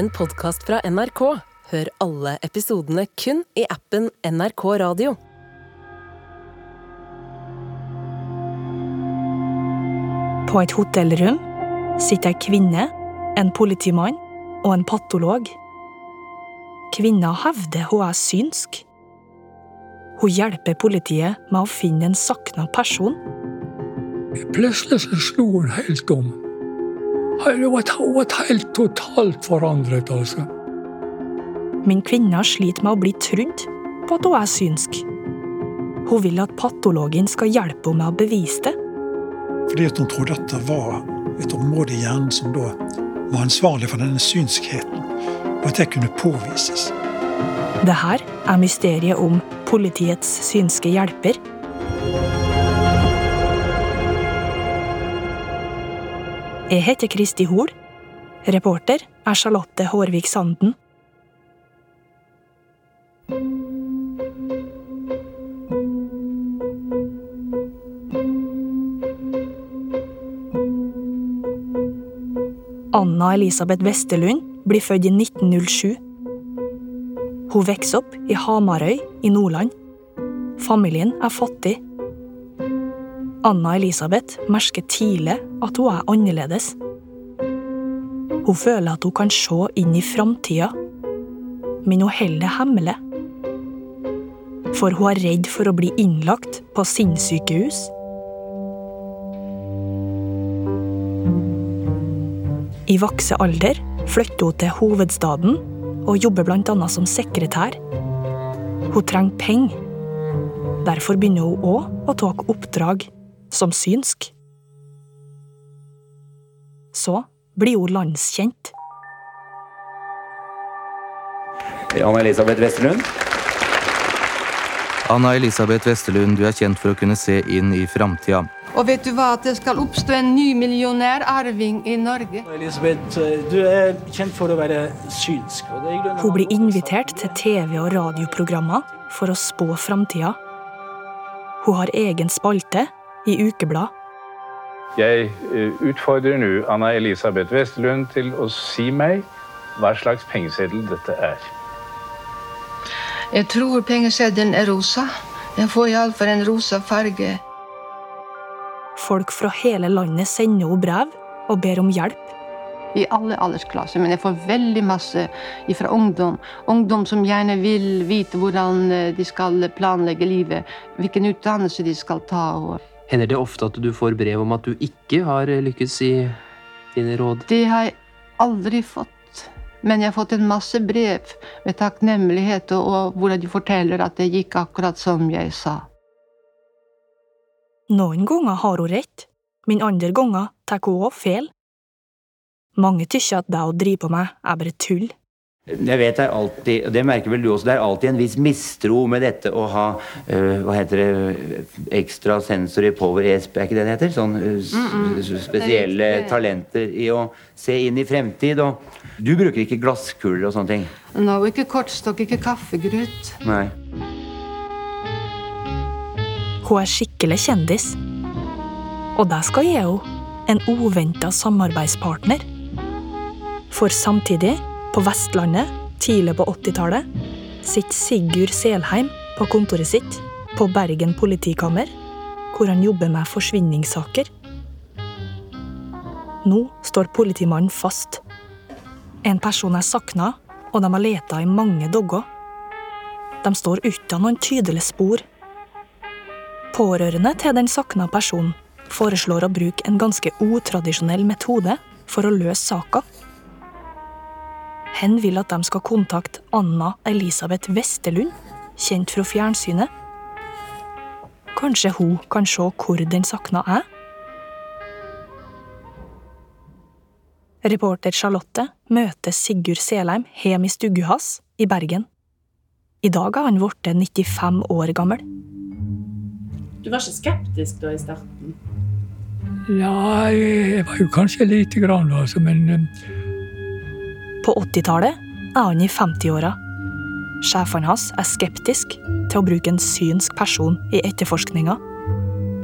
en podkast fra NRK. Hør alle episodene kun i appen NRK Radio. På et hotellrom sitter ei kvinne, en politimann og en patolog. Kvinna hevder hun er synsk. Hun hjelper politiet med å finne en savna person. Plutselig så slo hun helt om. Hun var, var helt totalt forandret, altså. Men kvinna sliter med å bli trodd på at hun er synsk. Hun vil at patologen skal hjelpe henne med å bevise det. Fordi at hun trodde at det var et område i hjernen som da var ansvarlig for denne synskheten, og at det kunne påvises. Det her er mysteriet om politiets synske hjelper. Jeg heter Kristi Hol. Reporter er Charlotte Hårvik Sanden. Anna Elisabeth Westerlund blir født i 1907. Hun vokser opp i Hamarøy i Nordland. Familien er fattig. Anna Elisabeth merker tidlig at hun er annerledes. Hun føler at hun kan se inn i framtida, men hun holder det hemmelig. For hun er redd for å bli innlagt på sinnssykehus. I voksen alder flytter hun til hovedstaden og jobber bl.a. som sekretær. Hun trenger penger. Derfor begynner hun òg å ta oppdrag som synsk. Så blir hun landskjent. Anna Elisabeth Westerlund. Anna Elisabeth Westerlund, du er kjent for å kunne se inn i framtida. Og vet du hva, at det skal oppstå en ny millionærarving i Norge? Elisabeth, du er kjent for å være synsk. og det er Hun blir invitert til TV- og radioprogrammer for å spå framtida. Hun har egen spalte i ukeblad. Jeg eh, utfordrer nå Anna Elisabeth Westerlund til å si meg hva slags pengeseddel dette er. Jeg tror pengeseddelen er rosa. Den får iallfall en rosa farge. Folk fra hele landet sender henne brev og ber om hjelp. I alle aldersklasser, men jeg får veldig masse fra ungdom. Ungdom som gjerne vil vite hvordan eh, de skal planlegge livet, hvilken utdannelse de skal ta. Og Hender det ofte at du får brev om at du ikke har lykkes i dine råd? det har jeg aldri fått. Men jeg har fått en masse brev med takknemlighet, og, og hvor de forteller at det gikk akkurat som jeg sa. Noen ganger har hun rett, men andre ganger tar hun òg feil. Mange tykker at det å drive på med er bare tull. Jeg vet det er alltid, og det merker vel du også, det er alltid en viss mistro med dette å ha øh, hva heter det, ekstra sensory power ESP, er ikke det det heter? Sånn øh, s- s- spesielle talenter i å se inn i fremtid. Og du bruker ikke glasskuler og sånne ting? Nå, ikke kortstokk, ikke kaffegrut. Nei. Hun er skikkelig kjendis. Og det skal gi henne en uventa samarbeidspartner. For samtidig, på Vestlandet, tidlig på 80-tallet, sitter Sigurd Selheim på kontoret sitt på Bergen politikammer, hvor han jobber med forsvinningssaker. Nå står politimannen fast. En person er savna, og de har leta i mange dager. De står uten noen tydelige spor. Pårørende til den savna personen foreslår å bruke en ganske utradisjonell metode for å løse saka. Hen vil at de skal kontakte Anna Elisabeth Westerlund, kjent fra fjernsynet. Kanskje hun kan se hvor den sakna er? Reporter Charlotte møter Sigurd Selheim hjem i stugga hans i Bergen. I dag er han blitt 95 år gammel. Du var ikke skeptisk da i starten? Ja, jeg var jo kanskje lite grann, altså, men eh, På 80-tallet er han i 50-åra. Sjefene hans er skeptisk til å bruke en synsk person i etterforskninga.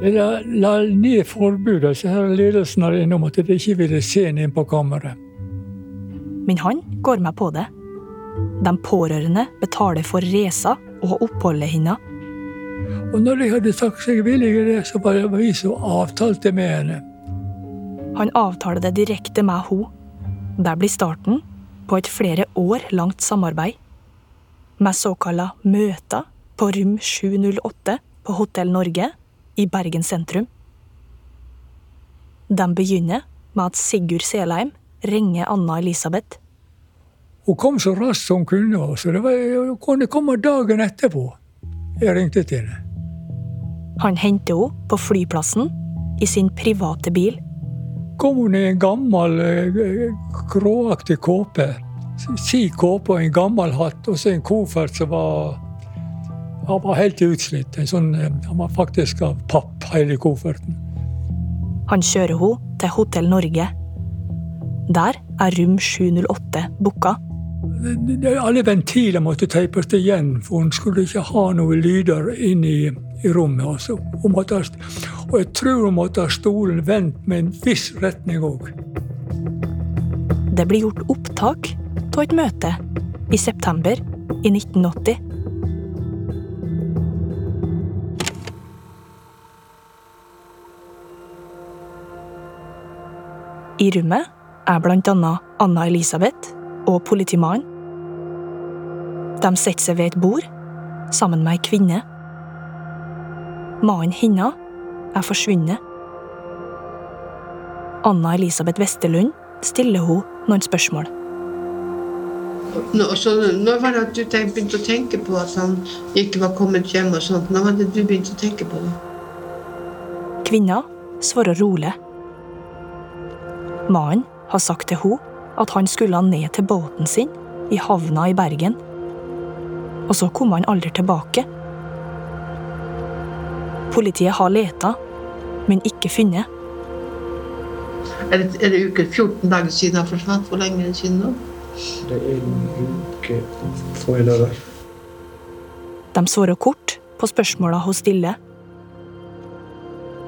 la, la ned forbudet, så her ledelsen er innom at de ikke ville se ham inn på kammeret. men han går med på det. De pårørende betaler for reisa og oppholdet hennes. Og når de hadde sagt seg villige så var det vi som avtalte med henne. Han avtaler det direkte med henne. Det blir starten på et flere år langt samarbeid. Med såkalla møter på rom 708 på Hotell Norge i Bergen sentrum. De begynner med at Sigurd Selheim ringer Anna Elisabeth. Hun kom så raskt som hun kunne, så det var, hun kunne komme dagen etterpå. Jeg ringte til henne. Han henter henne på flyplassen i sin private bil. Kom hun i en gammel, eh, gråaktig kåpe. Si kåpe og en gammel hatt, og så en koffert som var Han var helt utslitt. Sånn, eh, han var faktisk av papp, hele kofferten. Han kjører henne til Hotell Norge. Der er rom 708 booka. Det- Alle ventiler måtte teipes igjen, for hun skulle ikke ha noen lyder inn i, i rommet. Altså. Hun måtte ha, og jeg tror hun måtte ha stolen vendt med en viss retning òg. Det blir gjort opptak av et møte i september i 1980. I rommet er blant annet Anna Elisabeth og politimannen. De setter seg ved et bord sammen med ei kvinne. Mannen hennes er forsvunnet. Anna Elisabeth Westerlund stiller hun noen spørsmål. Nå, så når var det at du tenk, begynte å tenke på at han ikke var kommet hjem? og sånt? Når var det du begynte å tenke på det? Kvinna svarer rolig. Mannen har sagt til henne at han skulle ned til båten sin i havna i Bergen. Og så kom han aldri tilbake. Politiet har leta, men ikke funnet. Er det, er det uke 14 dager siden han forsvant? Hvor lenge er det siden nå? Det er en uke forrige lørdag. De svarer kort på spørsmåla hun stiller.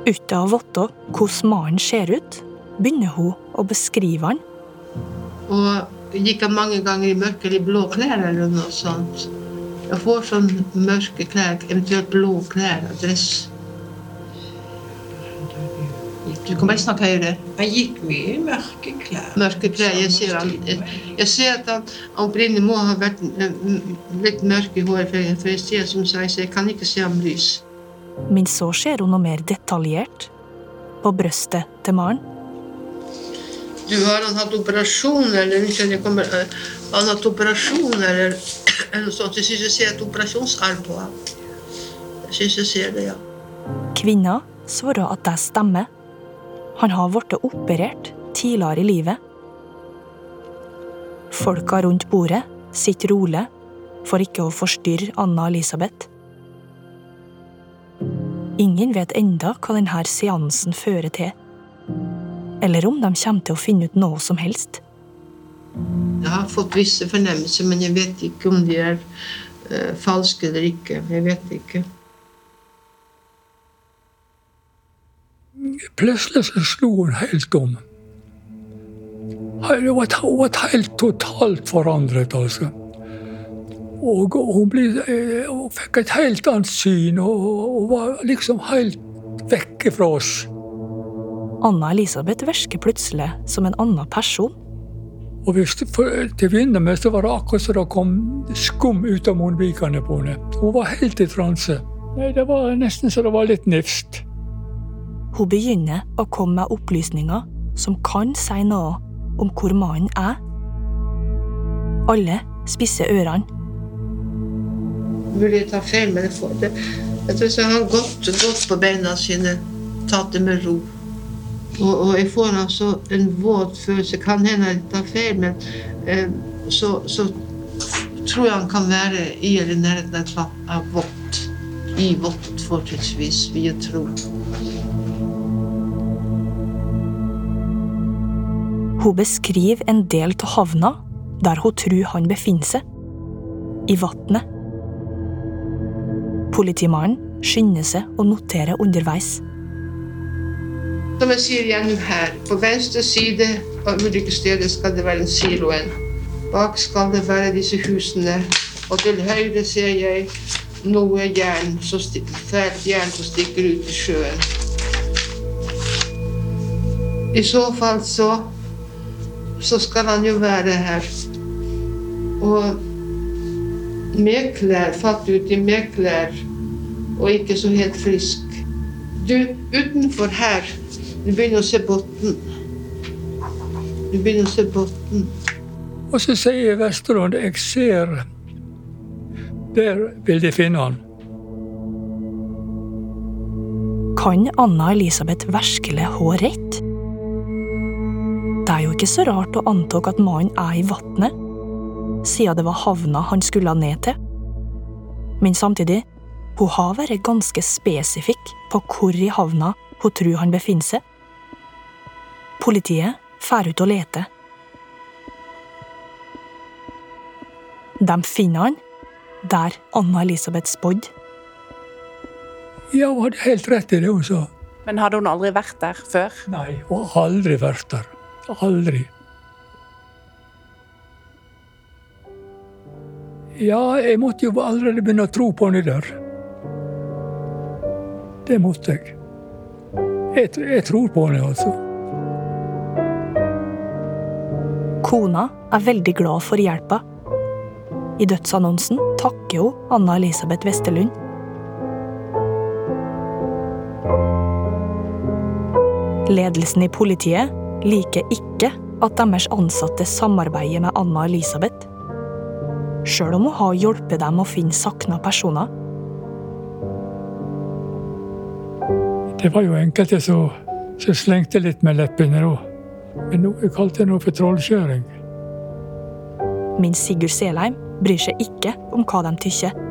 Uten å vite hvordan mannen ser ut, begynner hun å beskrive han. Og gikk han mange ganger i mørke eller i blå klær eller noe sånt? Jeg får sånn mørke klær, eventuelt blå klær og dress. Du kan bare snakke høyere. Han gikk mye i mørke klær. Mørke klær. Jeg ser, han, jeg, jeg ser at han opprinnelig må ha vært eh, litt mørk i håret, for, for jeg ser som sagt, så jeg kan ikke se ham lys. Men så ser hun noe mer detaljert. På brøstet til Maren. Du har han hatt operasjon, eller jeg kommer, eh, har han hatt operasjon, eller, eller noe sånt. Jeg synes jeg ser et operasjonsarm på ham. Jeg synes jeg ser det, ja. Kvinna svarer at det stemmer. Han har blitt operert tidligere i livet. Folka rundt bordet sitter rolig for ikke å forstyrre Anna Elisabeth. Ingen vet enda hva denne seansen fører til, eller om de kommer til å finne ut noe som helst. Jeg har fått visse fornemmelser, men jeg vet ikke om de er eh, falske eller ikke. Jeg vet ikke. Plutselig så slo hun helt om. Hun var, helt totalt forandret, altså. Og hun, ble, eh, hun fikk et helt annet syn, og hun var liksom helt vekke fra oss. Anna Elisabeth virker plutselig som en annen person. Og hvis det, for, til å begynne med så var det akkurat som det kom skum ut av munnvikene på henne. Hun var helt i transe. Nei, Det var nesten så det var litt nifst. Hun begynner å komme med opplysninger som kan si noe om hvor mannen er. Alle spisser ørene. Mulig jeg tar feil, men jeg. Jeg tror så har gått, gått på beina sine, tatt det med ro. Og, og jeg får altså en våt følelse. Kan hende jeg tar feil, men eh, så, så tror jeg han kan være i eller i nærheten av vått. I vått, fortrinnsvis, vil jeg tro. Hun beskriver en del av havna der hun tror han befinner seg. I vannet. Politimannen skynder seg å notere underveis. Som jeg sier igjen her, på venstre side av ulykkesstedet skal det være en siloen. Bak skal det være disse husene, og til høyre ser jeg noe jern, som fælt jern som stikker ut i sjøen. I så fall så, så skal han jo være her. Og med klær, fatt ut i med klær, og ikke så helt frisk. Du, utenfor her, du begynner å se bunnen. Du begynner å se bunnen. Og så sier Vesterålen jeg ser Der vil de finne han. Kan Anna Elisabeth Verskele ha rett? Det er jo ikke så rart å anta at mannen er i vannet, siden det var havna han skulle ned til. Men samtidig, hun har vært ganske spesifikk på hvor i havna hun tror han befinner seg. Politiet drar ut og leter. De finner han der Anna Elisabeth spådde. Ja, hun hadde helt rett i det hun sa. Men hadde hun aldri vært der før? Nei, hun har aldri vært der. Aldri. Ja, jeg måtte jo allerede begynne å tro på henne der. Det måtte jeg. Jeg, jeg tror på henne, altså. Kona er veldig glad for hjelpa. I dødsannonsen takker hun Anna Elisabeth Westerlund. Ledelsen i politiet liker ikke at deres ansatte samarbeider med Anna Elisabeth. Sjøl om hun har hjulpet dem å finne savna personer. Det var jo enkelte som, som slengte litt med leppene da. Men nå- kalte det noe for trollkjøring. Men Sigurd Selheim bryr seg ikke om hva de tykker.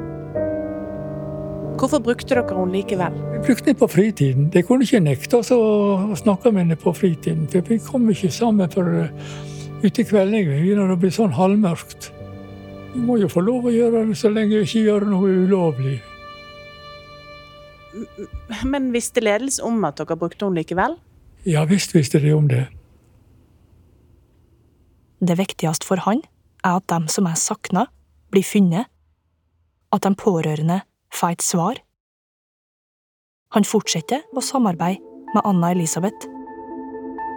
Hvorfor brukte dere henne likevel? Vi brukte henne på fritiden. De kunne ikke nekte oss å snakke med henne på fritiden. For vi kom ikke sammen for uh, ute i kveldingen når det blir sånn halvmørkt. Vi må jo få lov å gjøre det så lenge vi ikke gjør noe ulovlig. Men visste ledelsen om at dere brukte henne likevel? Ja visst visste de om det. Det viktigste for han er at dem som er savna, blir funnet. At de pårørende får et svar. Han fortsetter å samarbeide med Anna Elisabeth.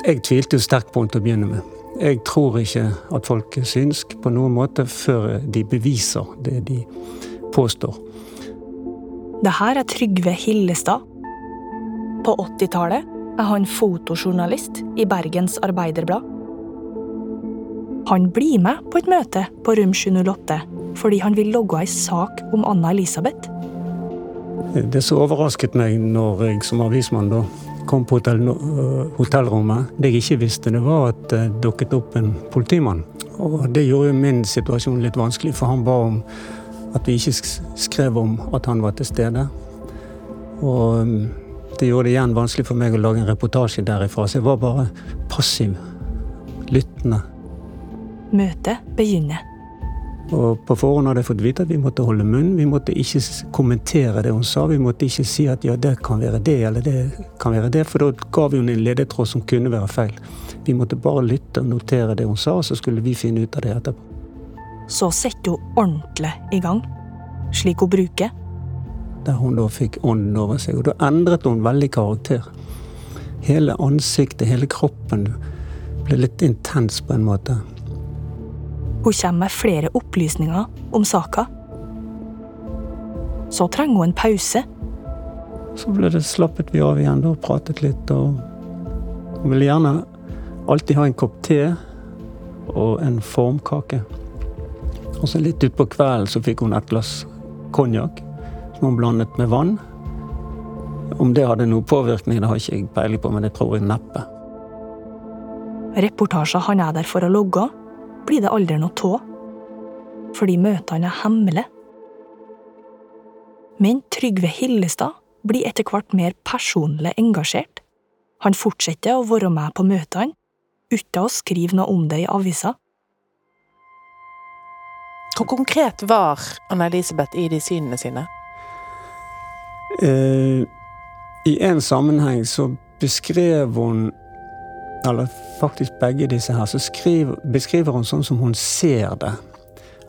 Jeg tvilte sterkt på henne til å begynne med. Jeg tror ikke at folk er synsk på noen måte før de beviser det de påstår. Det her er Trygve Hillestad. På 80-tallet er han fotojournalist i Bergens Arbeiderblad. Han blir med på et møte på rom 708 fordi han vil logge ei sak om Anna Elisabeth. Det som overrasket meg når jeg som avismann da kom på hotell, øh, hotellrommet, det jeg ikke visste, det var at det dukket opp en politimann. Og det gjorde jo min situasjon litt vanskelig, for han ba om at vi ikke skrev om at han var til stede. Og det gjorde det igjen vanskelig for meg å lage en reportasje derifra, så jeg var bare passiv, lyttende. Møtet begynner. Og på forhånd hadde jeg fått vite at vi måtte holde munn. Vi måtte ikke kommentere det hun sa. Vi måtte ikke si at ja, det kan være det, eller det kan være det, for da ga vi henne en ledetråd som kunne være feil. Vi måtte bare lytte og notere det hun sa, og så skulle vi finne ut av det etterpå. Så setter hun ordentlig i gang, slik hun bruker. Der hun da fikk ånden over seg. Og da endret hun veldig karakter. Hele ansiktet, hele kroppen ble litt intens på en måte. Hun kommer med flere opplysninger om saka. Så trenger hun en pause. Så ble det slappet vi av igjen og pratet litt. og Hun ville gjerne alltid ha en kopp te og en formkake. Og så litt utpå kvelden så fikk hun et glass konjakk som hun blandet med vann. Om det hadde noen påvirkning, det har ikke jeg peiling på, men det tror jeg neppe. Reportasjer han er der for å logge, blir det aldri noe av. Fordi møtene er hemmelige. Men Trygve Hillestad blir etter hvert mer personlig engasjert. Han fortsetter å være med på møtene, uten å skrive noe om det i avisa. Hvor konkret var Anne-Elisabeth i de synene sine? Eh, I en sammenheng så beskrev hun eller faktisk begge disse her, så skriver, beskriver hun sånn som hun ser det.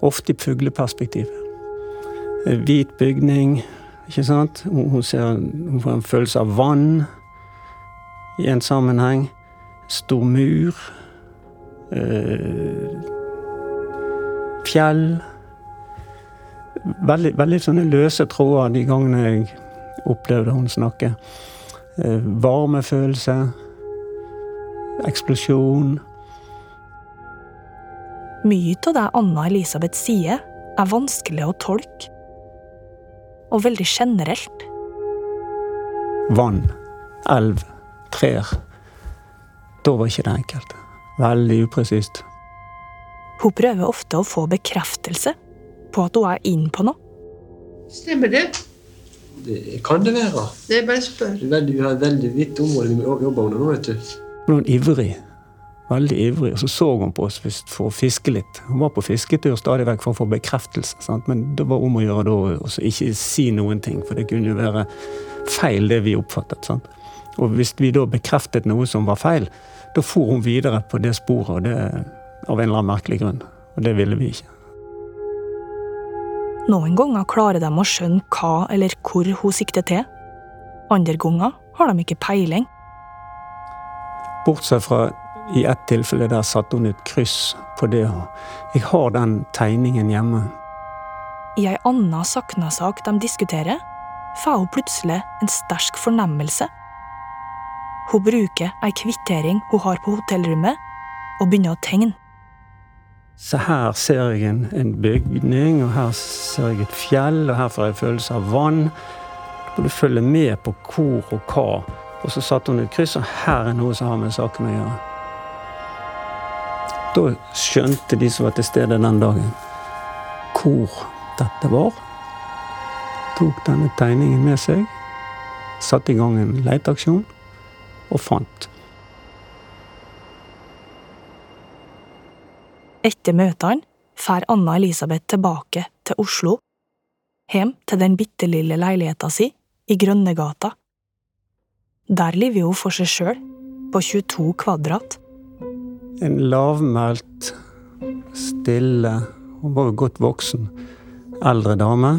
Ofte i fugleperspektiv. Hvit bygning, ikke sant. Hun, ser, hun får en følelse av vann i en sammenheng. Stor mur. Øh, fjell. Veldig, veldig sånne løse tråder de gangene jeg opplevde hun snakke. Eh, varmefølelse. Eksplosjon. Mye av det Anna Elisabeth sier, er vanskelig å tolke. Og veldig generelt. Vann, elv, trær. Da var ikke det enkelt. Veldig upresist. Hun prøver ofte å få bekreftelse på at hun er inn på noe. Stemmer det? Det kan det være. Det er bare spørre Det er veldig, vi har et veldig vidt område vi jobber under nå, vet du. Hun var ivrig. Veldig ivrig. Og så så hun på oss for å fiske litt. Hun var på fisketur stadig vekk for å få bekreftelse. Sant? Men det var om å gjøre da å ikke si noen ting, for det kunne jo være feil, det vi oppfattet. Sant? Og hvis vi da bekreftet noe som var feil, da for hun videre på det sporet, og det av en eller annen merkelig grunn. Og det ville vi ikke. Noen ganger klarer de å skjønne hva eller hvor hun sikter til. Andre ganger har de ikke peiling. Bortsett fra i ett tilfelle der satte hun et kryss på det. Jeg har den tegningen hjemme. I ei anna Sakna-sak de diskuterer, får hun plutselig en sterk fornemmelse. Hun bruker ei kvittering hun har på hotellrommet, og begynner å tegne. Så her ser jeg en, en bygning, og her ser jeg et fjell, og her får jeg følelse av vann. Du følger med på hvor og hva. Og så satte hun et kryss, og her er noe som har med saken å gjøre. Da skjønte de som var til stede den dagen, hvor dette var. Tok denne tegningen med seg, satte i gang en leteaksjon, og fant. Etter møtene drar Anna Elisabeth tilbake til Oslo, hjem til den bitte lille leiligheta si i Grønnegata. Der lever hun for seg sjøl, på 22 kvadrat. En lavmælt, stille, hun var jo godt voksen, eldre dame.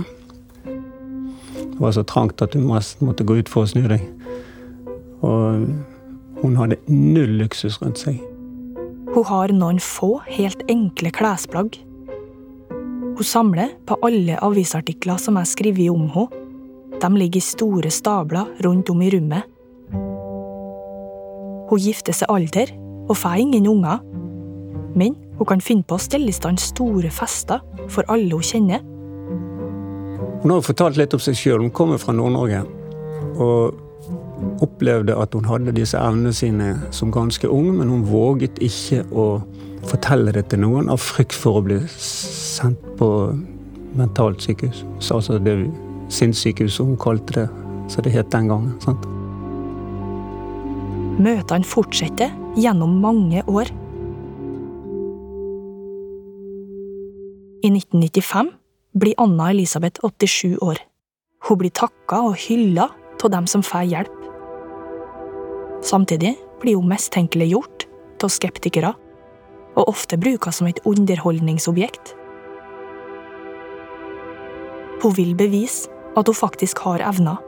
Det var så trangt at mest måtte gå ut for å snu deg. Og hun hadde null luksus rundt seg. Hun har noen få helt enkle klesplagg. Hun samler på alle avisartikler som er skrevet om henne. De ligger i store stabler rundt om i rommet. Hun gifter seg aldri og får ingen unger. Men hun kan finne på å stelle i stand store fester for alle hun kjenner. Hun har fortalt litt om seg sjøl. Hun kommer fra Nord-Norge. Og opplevde at hun hadde disse evnene sine som ganske ung, men hun våget ikke å fortelle det til noen av frykt for å bli sendt på mentalt sykehus. Altså det sinnssykehuset hun kalte det. Så det het den gangen. sant? Møtene fortsetter gjennom mange år. I 1995 blir Anna Elisabeth 87 år. Hun blir takka og hylla av dem som får hjelp. Samtidig blir hun mistenkeliggjort av skeptikere, og ofte bruka som et underholdningsobjekt. Hun vil bevise at hun faktisk har evner,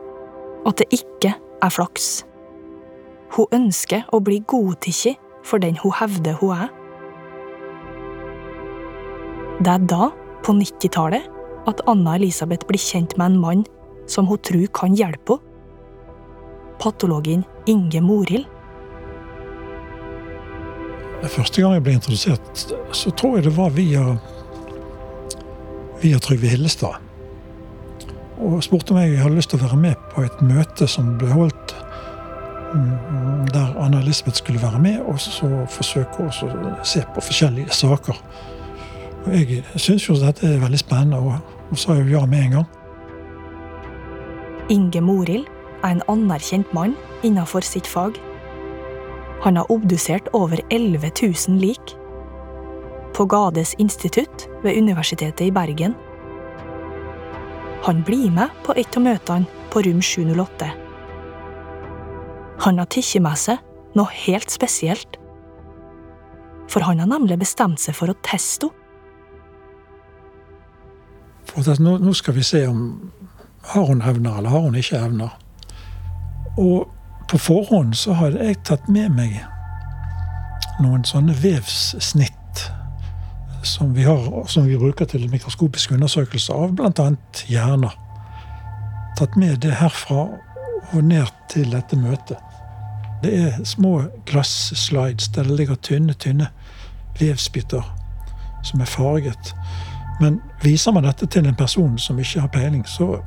at det ikke er flaks. Hun ønsker å bli godtatt for den hun hevder hun er. Det er da, på 90-tallet, at Anna Elisabeth blir kjent med en mann som hun tror kan hjelpe henne. Patologen Inge Morild. Første gang jeg ble introdusert, så tror jeg det var via, via Trygve Hillestad. Og spurte om jeg hadde lyst til å være med på et møte som ble holdt der Anna Elisabeth skulle være med, og så forsøke å se på forskjellige saker. Og jeg syns jo dette er veldig spennende, og, og sa jo ja med en gang. Inge Morild er en anerkjent mann innenfor sitt fag. Han har obdusert over 11 000 lik. På Gades institutt ved Universitetet i Bergen. Han blir med på et av møtene på rom 708. Han har tatt med seg noe helt spesielt. For han har nemlig bestemt seg for å teste henne. Nå, nå skal vi se om har hun evner eller har hun ikke evner. Og på forhånd så hadde jeg tatt med meg noen sånne vevssnitt som vi, har, som vi bruker til mikroskopisk undersøkelse av bl.a. hjerner. Tatt med det herfra og ned til dette møtet. Det er små glasslides der det ligger tynne, tynne vevsbiter som er farget. Men viser man dette til en person som ikke har peiling, så,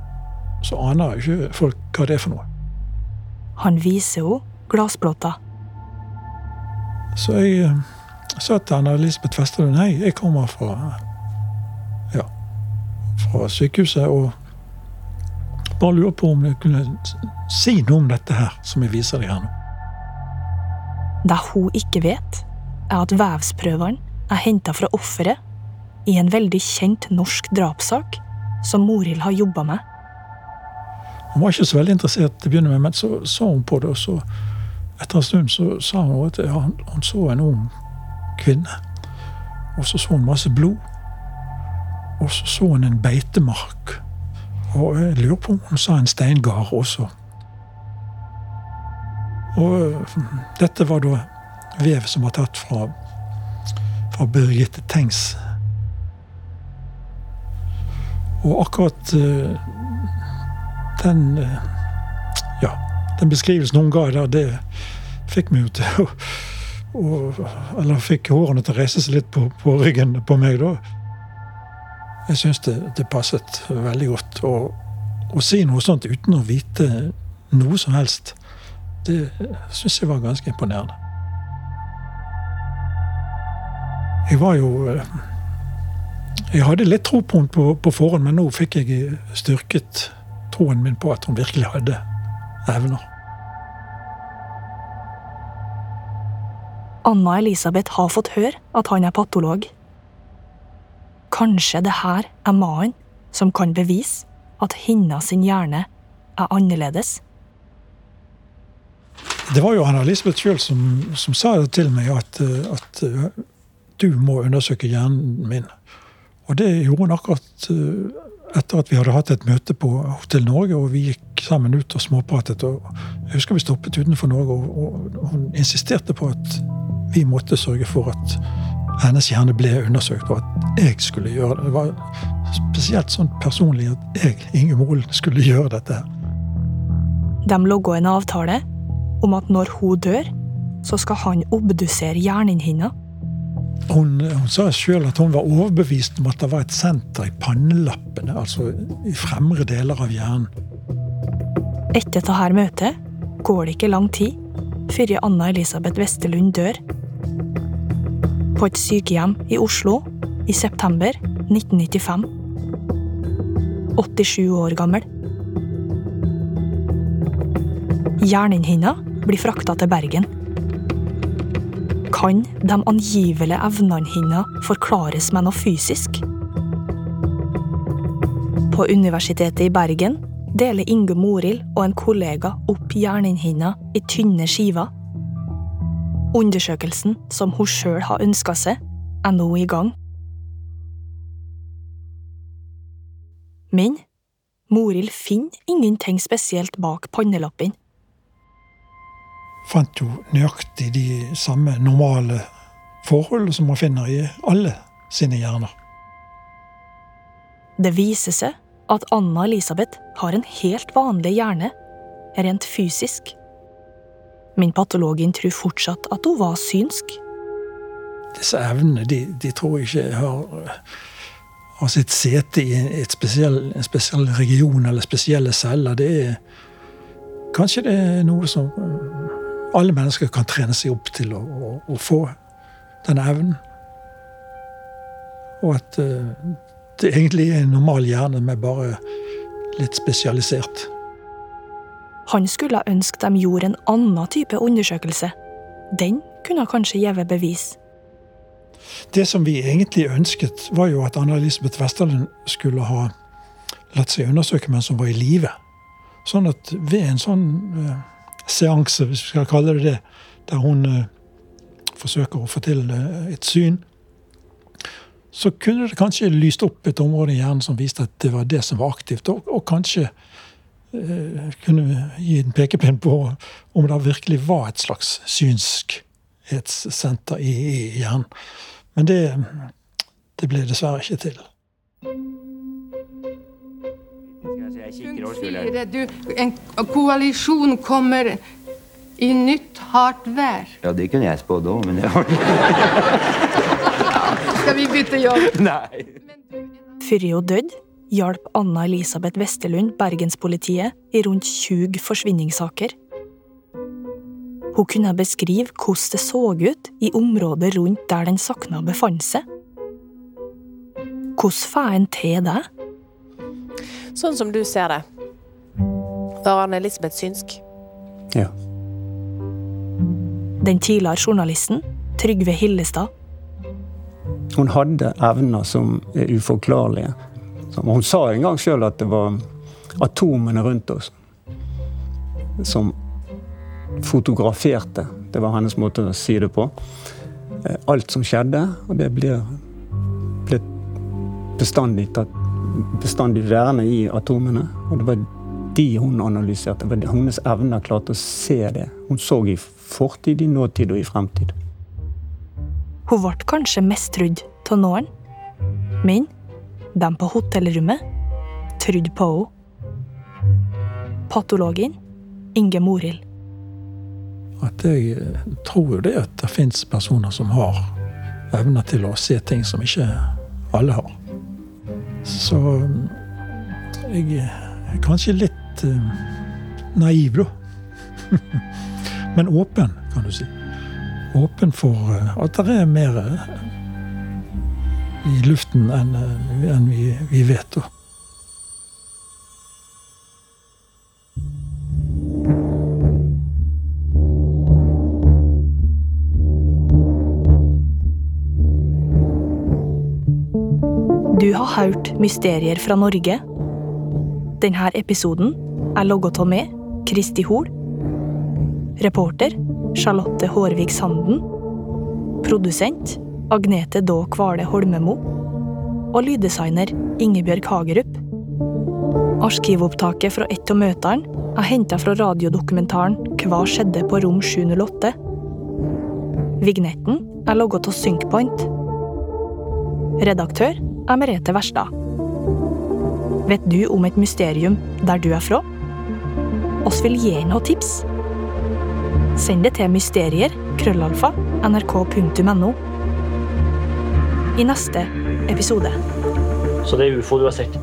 så aner ikke folk hva det er for noe. Han viser henne glassplata. Så jeg eh, sa til Anna Elisabeth Vesterlund hei, jeg kommer fra, ja, fra sykehuset og bare lurer på om jeg kunne si noe om dette her, som jeg viser deg her nå. Det hun ikke vet, er at vevsprøvene er henta fra offeret i en veldig kjent norsk drapssak som Morild har jobba med. Hun var ikke så veldig interessert til å begynne med, men så så hun på det, og så etter en stund så sa hun at ja, hun så en ung kvinne. Og så så hun masse blod. Og så så hun en beitemark. Og jeg lurer på om hun sa en steingard også. Og dette var da vev som var tatt fra, fra Birgitte Tengs. Og akkurat uh, den uh, Ja, den beskrivelsen hun ga der, det fikk meg jo til å Eller fikk hårene til å reise seg litt på, på ryggen på meg, da. Jeg syns det, det, passet veldig godt. å si noe sånt uten å vite noe som helst, det syns jeg var ganske imponerende. Jeg var jo Jeg hadde litt tro på henne på, på forhånd, men nå fikk jeg styrket troen min på at hun virkelig hadde evner. Anna Elisabeth har fått høre at han er patolog. Kanskje det her er mannen som kan bevise at hennes hjerne er annerledes? Det var jo Anna Elisabeth sjøl som, som, sa det til meg, at, at, du må undersøke hjernen min. Og det gjorde hun akkurat etter at vi hadde hatt et møte på Hotell Norge, og vi gikk sammen ut og småpratet. og Jeg husker vi stoppet utenfor Norge, og, og hun insisterte på at vi måtte sørge for at hennes hjerne ble undersøkt, og at jeg skulle gjøre det. Det var spesielt sånn personlig at jeg, Inge Molen, skulle gjøre dette. De logga en avtale om at når hun dør, så skal han obdusere hjernen hennes. Hun, hun sa sjøl at hun var overbevist om at det var et senter i pannelappene, altså i fremre deler av hjernen. Etter dette møtet går det ikke lang tid før Anna Elisabeth Westerlund dør. På et sykehjem i Oslo i september 1995. 87 år gammel. Hjernen hennes blir frakta til Bergen. Kan de angivelige evnene hennes forklares med noe fysisk? På Universitetet i Bergen deler Inge Morild og en kollega opp hjernen hennes i tynne skiver. Undersøkelsen som hun sjøl har ønska seg, er nå i gang. Men Morild finner ingenting spesielt bak pannelappen. Fant jo nøyaktig de samme normale forhold som man finner i alle sine hjerner. Det viser seg at Anna Elisabeth har en helt vanlig hjerne, rent fysisk. Men patologen tror fortsatt at hun var synsk. Disse evnene de, de tror jeg ikke har, har sitt sete i spesiell, en spesiell region eller spesielle celler. Det er Kanskje det er noe som alle mennesker kan trene seg opp til å, å, å få denne evnen. Og at uh, det egentlig er en normal hjerne, med bare litt spesialisert. Han skulle ønske de gjorde en annen type undersøkelse. Den kunne kanskje gjeve bevis. Det som vi egentlig ønsket, var jo at Anna Elisabeth Westerlund skulle ha latt seg undersøke mens hun var i live. Sånn at ved en sånn uh, seanse, hvis vi skal kalle det det, der hun eh, forsøker å få til eh, et syn, så kunne det kanskje lyst opp et område i hjernen som viste at det var det som var aktivt, og, og kanskje eh, kunne gi en pekepinn på om det virkelig var et slags synskhetssenter i, i hjernen. Men det, det ble dessverre ikke til. Fire, du, en koalisjon kommer i nytt hardt vær. Ja, det kunne jeg spådd òg, men det var Skal vi bytte jobb? Nei. Før hun døde, hjalp Anna Elisabeth Westerlund bergenspolitiet i rundt 20 forsvinningssaker. Hun kunne beskrive hvordan det så ut i området rundt der den sakna befant seg. Hvordan får en til det? Sånn som du ser det. Var Anne Elisabeth synsk? Ja. Den tidligere journalisten Trygve Hillestad Hun hadde evner som er uforklarlige. Hun sa en gang sjøl at det var atomene rundt oss som fotograferte. Det var hennes måte å si det på. Eh, Alt som skjedde, og det ble bestandig tatt bestandig værende i atomene. Og det var de hun analyserte. Det var hennes evner klarte å se det. Hun så i fortid, i nåtid og i fremtid. Hun ble kanskje mest trudd av noen, men de på hotellrommet trodde på henne. Patologen Inge Morild. At jeg eh, tror jo det at det fins personer som har evner til å se ting som ikke alle har. Så mm, jeg er kanskje litt eh, naiv, da. Men åpen, kan du si. Åpen for eh, at det er mer eh, i luften enn eh, vi vet. da. Du har hørt Mysterier fra Norge. Denne episoden er logget av meg, Kristi Hol. Reporter Charlotte Hårvik Sanden. Produsent Agnete Daa Kvale Holmemo. Og lyddesigner Ingebjørg Hagerup. Arkivopptaket fra ett av møtene er henta fra radiodokumentaren Hva skjedde på rom 708? Vignetten er logget av Synkpoint. Redaktør er Merete Verstad. Vet du om et mysterium der du er fra? Oss vil gi noen tips. Send det til mysterier, krøllalfa, nrk.no. I neste episode. Så det er ufo du har sett?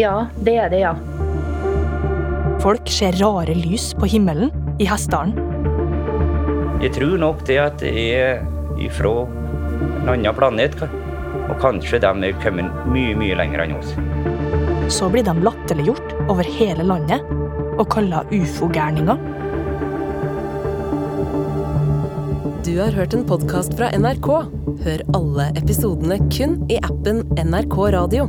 Ja, det er det, ja. Folk ser rare lys på himmelen i Hessdalen. Jeg tror nok det at det er ifra en annen planet. Og kanskje de er kommet mye, mye lenger enn oss. Så blir de latterliggjort over hele landet og kalla ufo-gærninger. Du har hørt en podkast fra NRK. Hør alle episodene kun i appen NRK Radio.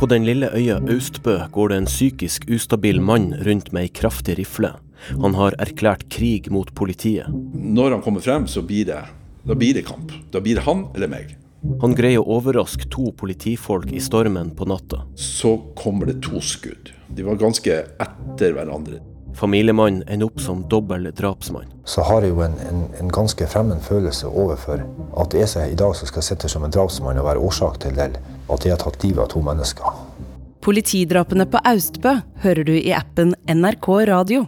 På den lille øya Austbø går det en psykisk ustabil mann rundt med ei kraftig rifle. Han har erklært krig mot politiet. Når han kommer frem, så blir det, da blir det kamp. Da blir det han eller meg. Han greier å overraske to politifolk i stormen på natta. Så kommer det to skudd. De var ganske etter hverandre. Familiemannen ender opp som dobbel drapsmann. så har jeg jo en, en, en ganske fremmed følelse overfor at det er seg i dag som skal sitte som en drapsmann og være årsak til det, at jeg har tatt livet av to mennesker. Politidrapene på Austbø hører du i appen NRK Radio.